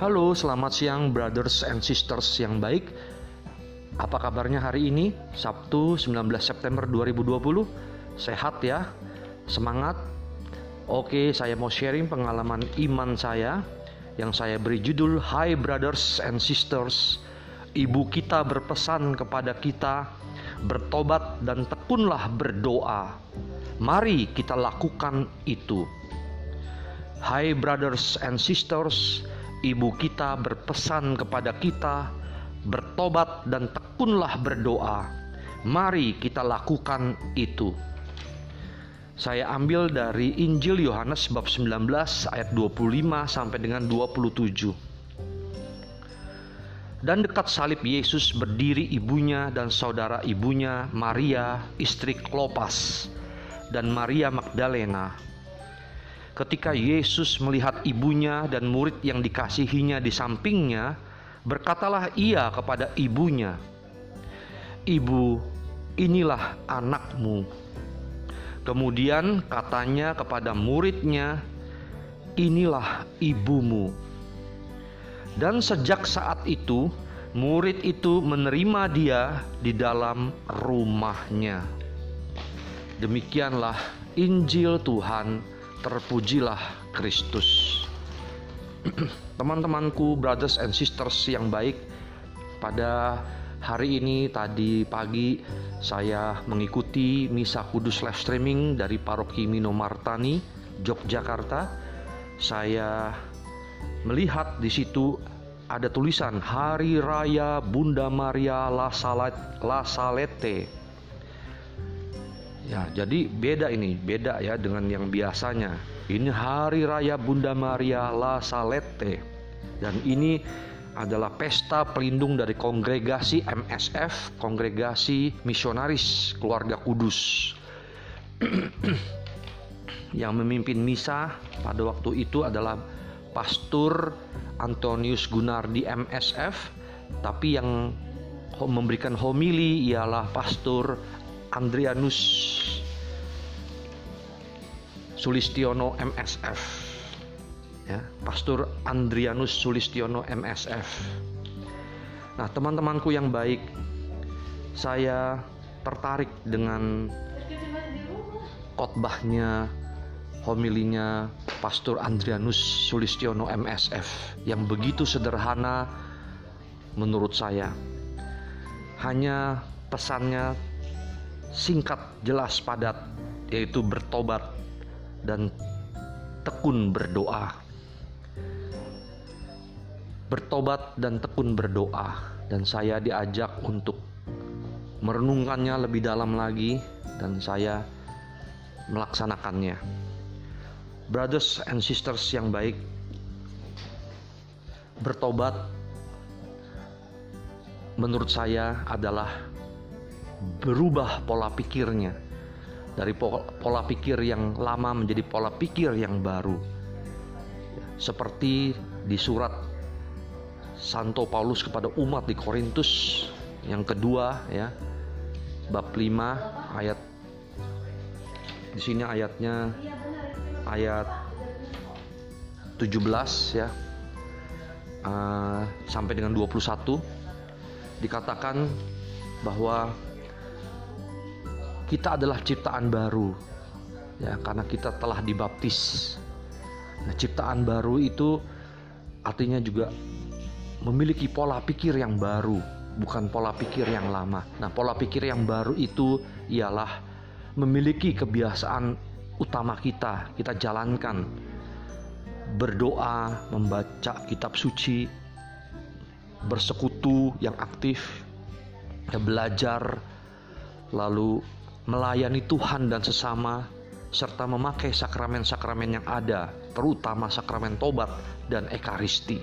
Halo, selamat siang brothers and sisters yang baik. Apa kabarnya hari ini? Sabtu 19 September 2020. Sehat ya? Semangat? Oke, saya mau sharing pengalaman iman saya yang saya beri judul Hi brothers and sisters. Ibu kita berpesan kepada kita bertobat dan tekunlah berdoa. Mari kita lakukan itu. Hai brothers and sisters, ibu kita berpesan kepada kita, bertobat dan tekunlah berdoa. Mari kita lakukan itu. Saya ambil dari Injil Yohanes bab 19 ayat 25 sampai dengan 27. Dan dekat salib Yesus berdiri ibunya dan saudara ibunya Maria, istri Klopas, dan Maria Magdalena Ketika Yesus melihat ibunya dan murid yang dikasihinya di sampingnya, berkatalah ia kepada ibunya, "Ibu, inilah anakmu." Kemudian katanya kepada muridnya, "Inilah ibumu." Dan sejak saat itu, murid itu menerima dia di dalam rumahnya. Demikianlah Injil Tuhan terpujilah Kristus. Teman-temanku, brothers and sisters yang baik, pada hari ini tadi pagi saya mengikuti misa kudus live streaming dari paroki Minomartani, Yogyakarta. Saya melihat di situ ada tulisan Hari Raya Bunda Maria La, Salete Ya, jadi beda ini, beda ya dengan yang biasanya. Ini Hari Raya Bunda Maria La Salete. Dan ini adalah pesta pelindung dari kongregasi MSF, kongregasi misionaris keluarga kudus. yang memimpin misa pada waktu itu adalah Pastor Antonius Gunardi MSF, tapi yang memberikan homili ialah Pastor Andrianus Sulistiono MSF ya Pastor Andrianus Sulistiono MSF nah teman-temanku yang baik saya tertarik dengan khotbahnya homilinya Pastor Andrianus Sulistiono MSF yang begitu sederhana menurut saya. Hanya pesannya singkat, jelas, padat, yaitu bertobat dan tekun berdoa. Bertobat dan tekun berdoa, dan saya diajak untuk merenungkannya lebih dalam lagi, dan saya melaksanakannya. Brothers and sisters yang baik, bertobat menurut saya adalah berubah pola pikirnya dari pola pikir yang lama menjadi pola pikir yang baru. Seperti di surat Santo Paulus kepada umat di Korintus yang kedua ya bab 5 ayat di sini ayatnya ayat 17 ya uh, sampai dengan 21 dikatakan bahwa kita adalah ciptaan baru ya karena kita telah dibaptis. Nah, ciptaan baru itu artinya juga memiliki pola pikir yang baru, bukan pola pikir yang lama. Nah, pola pikir yang baru itu ialah memiliki kebiasaan utama kita, kita jalankan berdoa, membaca kitab suci, bersekutu yang aktif, belajar, lalu melayani Tuhan dan sesama, serta memakai sakramen-sakramen yang ada, terutama sakramen tobat dan ekaristi.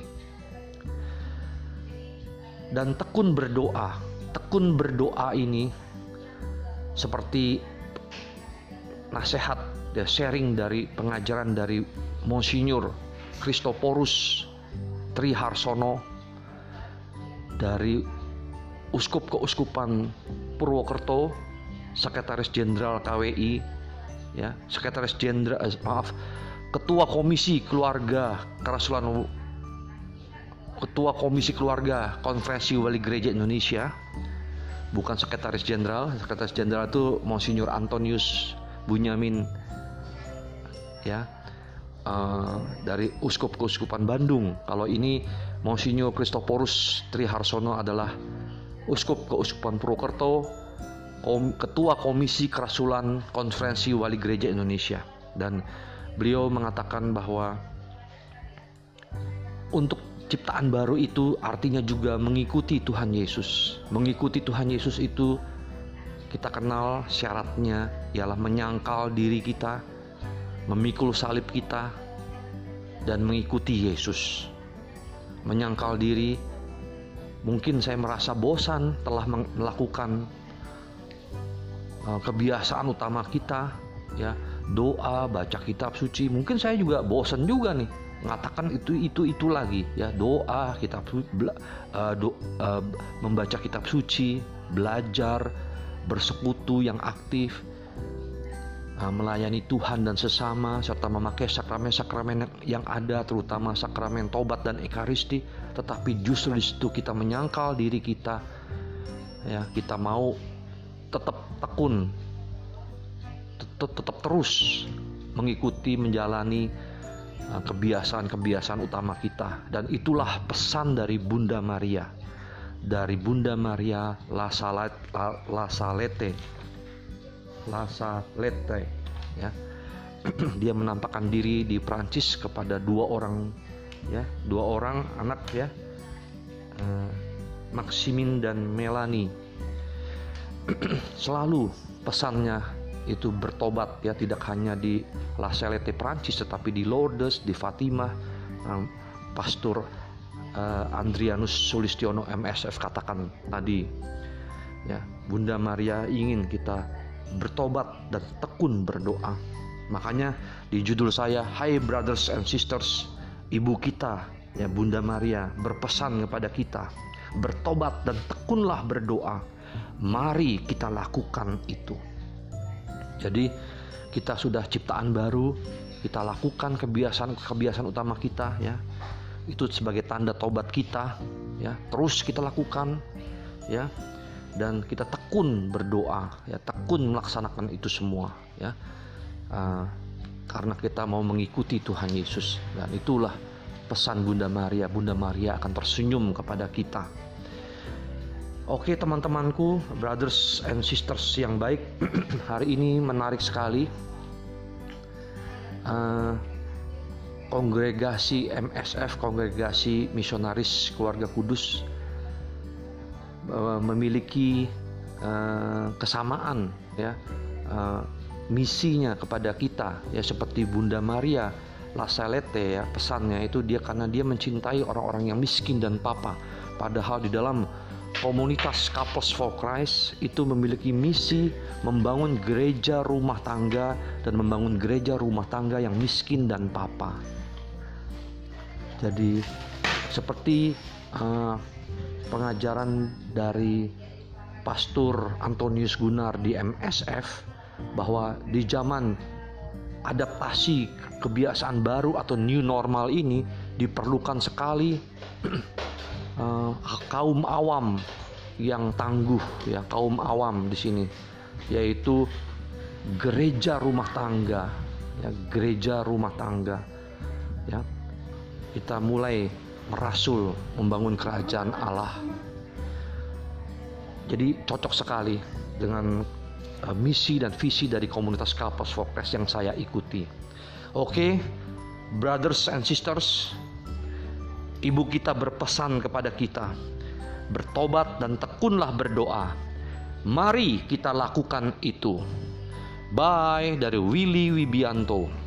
Dan tekun berdoa, tekun berdoa ini seperti nasihat ya sharing dari pengajaran dari Monsinyur Kristoporus Triharsono dari uskup keuskupan Purwokerto Sekretaris Jenderal KWI, ya, Sekretaris Jenderal, eh, maaf, Ketua Komisi Keluarga Kerasulan Ketua Komisi Keluarga Konferensi Wali Gereja Indonesia, bukan Sekretaris Jenderal. Sekretaris Jenderal itu Monsinyur Antonius Bunyamin, ya, uh, dari Uskup Keuskupan Bandung. Kalau ini Monsinyur Kristoporus Triharsono adalah Uskup Keuskupan Purwokerto, Ketua Komisi Kerasulan Konferensi Wali Gereja Indonesia, dan beliau mengatakan bahwa untuk ciptaan baru itu artinya juga mengikuti Tuhan Yesus. Mengikuti Tuhan Yesus itu kita kenal syaratnya ialah menyangkal diri kita, memikul salib kita, dan mengikuti Yesus. Menyangkal diri, mungkin saya merasa bosan telah melakukan kebiasaan utama kita, ya doa, baca kitab suci. Mungkin saya juga bosan juga nih mengatakan itu itu itu lagi ya. Doa kitab uh, do, uh, membaca kitab suci belajar bersekutu yang aktif uh, melayani Tuhan dan sesama serta memakai sakramen-sakramen yang ada terutama sakramen tobat dan ekaristi. Tetapi justru di situ kita menyangkal diri kita ya. Kita mau tetap tekun tetap, terus mengikuti menjalani Nah, kebiasaan-kebiasaan utama kita. Dan itulah pesan dari Bunda Maria. Dari Bunda Maria Lasalete Lasalete. Lasalete ya. Dia menampakkan diri di Prancis kepada dua orang ya dua orang anak ya. Uh, Maximin dan Melanie selalu pesannya itu bertobat ya tidak hanya di La Salette Prancis tetapi di Lourdes, di Fatima, um, Pastor uh, Andrianus Sulistiono MSF katakan tadi ya Bunda Maria ingin kita bertobat dan tekun berdoa. Makanya di judul saya Hai Brothers and Sisters, ibu kita ya Bunda Maria berpesan kepada kita bertobat dan tekunlah berdoa. Mari kita lakukan itu. Jadi kita sudah ciptaan baru, kita lakukan kebiasaan-kebiasaan utama kita ya. Itu sebagai tanda tobat kita ya. Terus kita lakukan ya dan kita tekun berdoa ya, tekun melaksanakan itu semua ya. Uh, karena kita mau mengikuti Tuhan Yesus dan itulah pesan Bunda Maria. Bunda Maria akan tersenyum kepada kita Oke teman-temanku, brothers and sisters yang baik, hari ini menarik sekali. Uh, kongregasi MSF, kongregasi misionaris keluarga kudus, uh, memiliki uh, kesamaan ya uh, misinya kepada kita ya seperti Bunda Maria La Salete ya pesannya itu dia karena dia mencintai orang-orang yang miskin dan papa padahal di dalam komunitas Couples for Christ itu memiliki misi membangun gereja rumah tangga dan membangun gereja rumah tangga yang miskin dan papa. Jadi seperti uh, pengajaran dari Pastor Antonius Gunar di MSF bahwa di zaman adaptasi kebiasaan baru atau new normal ini diperlukan sekali uh, kaum awam yang tangguh ya kaum awam di sini yaitu gereja rumah tangga ya gereja rumah tangga ya. Kita mulai merasul membangun kerajaan Allah. Jadi cocok sekali dengan uh, misi dan visi dari komunitas Kapas Focus yang saya ikuti. Oke okay, brothers and sisters Ibu kita berpesan kepada kita, bertobat dan tekunlah berdoa. Mari kita lakukan itu. Bye dari Willy Wibianto.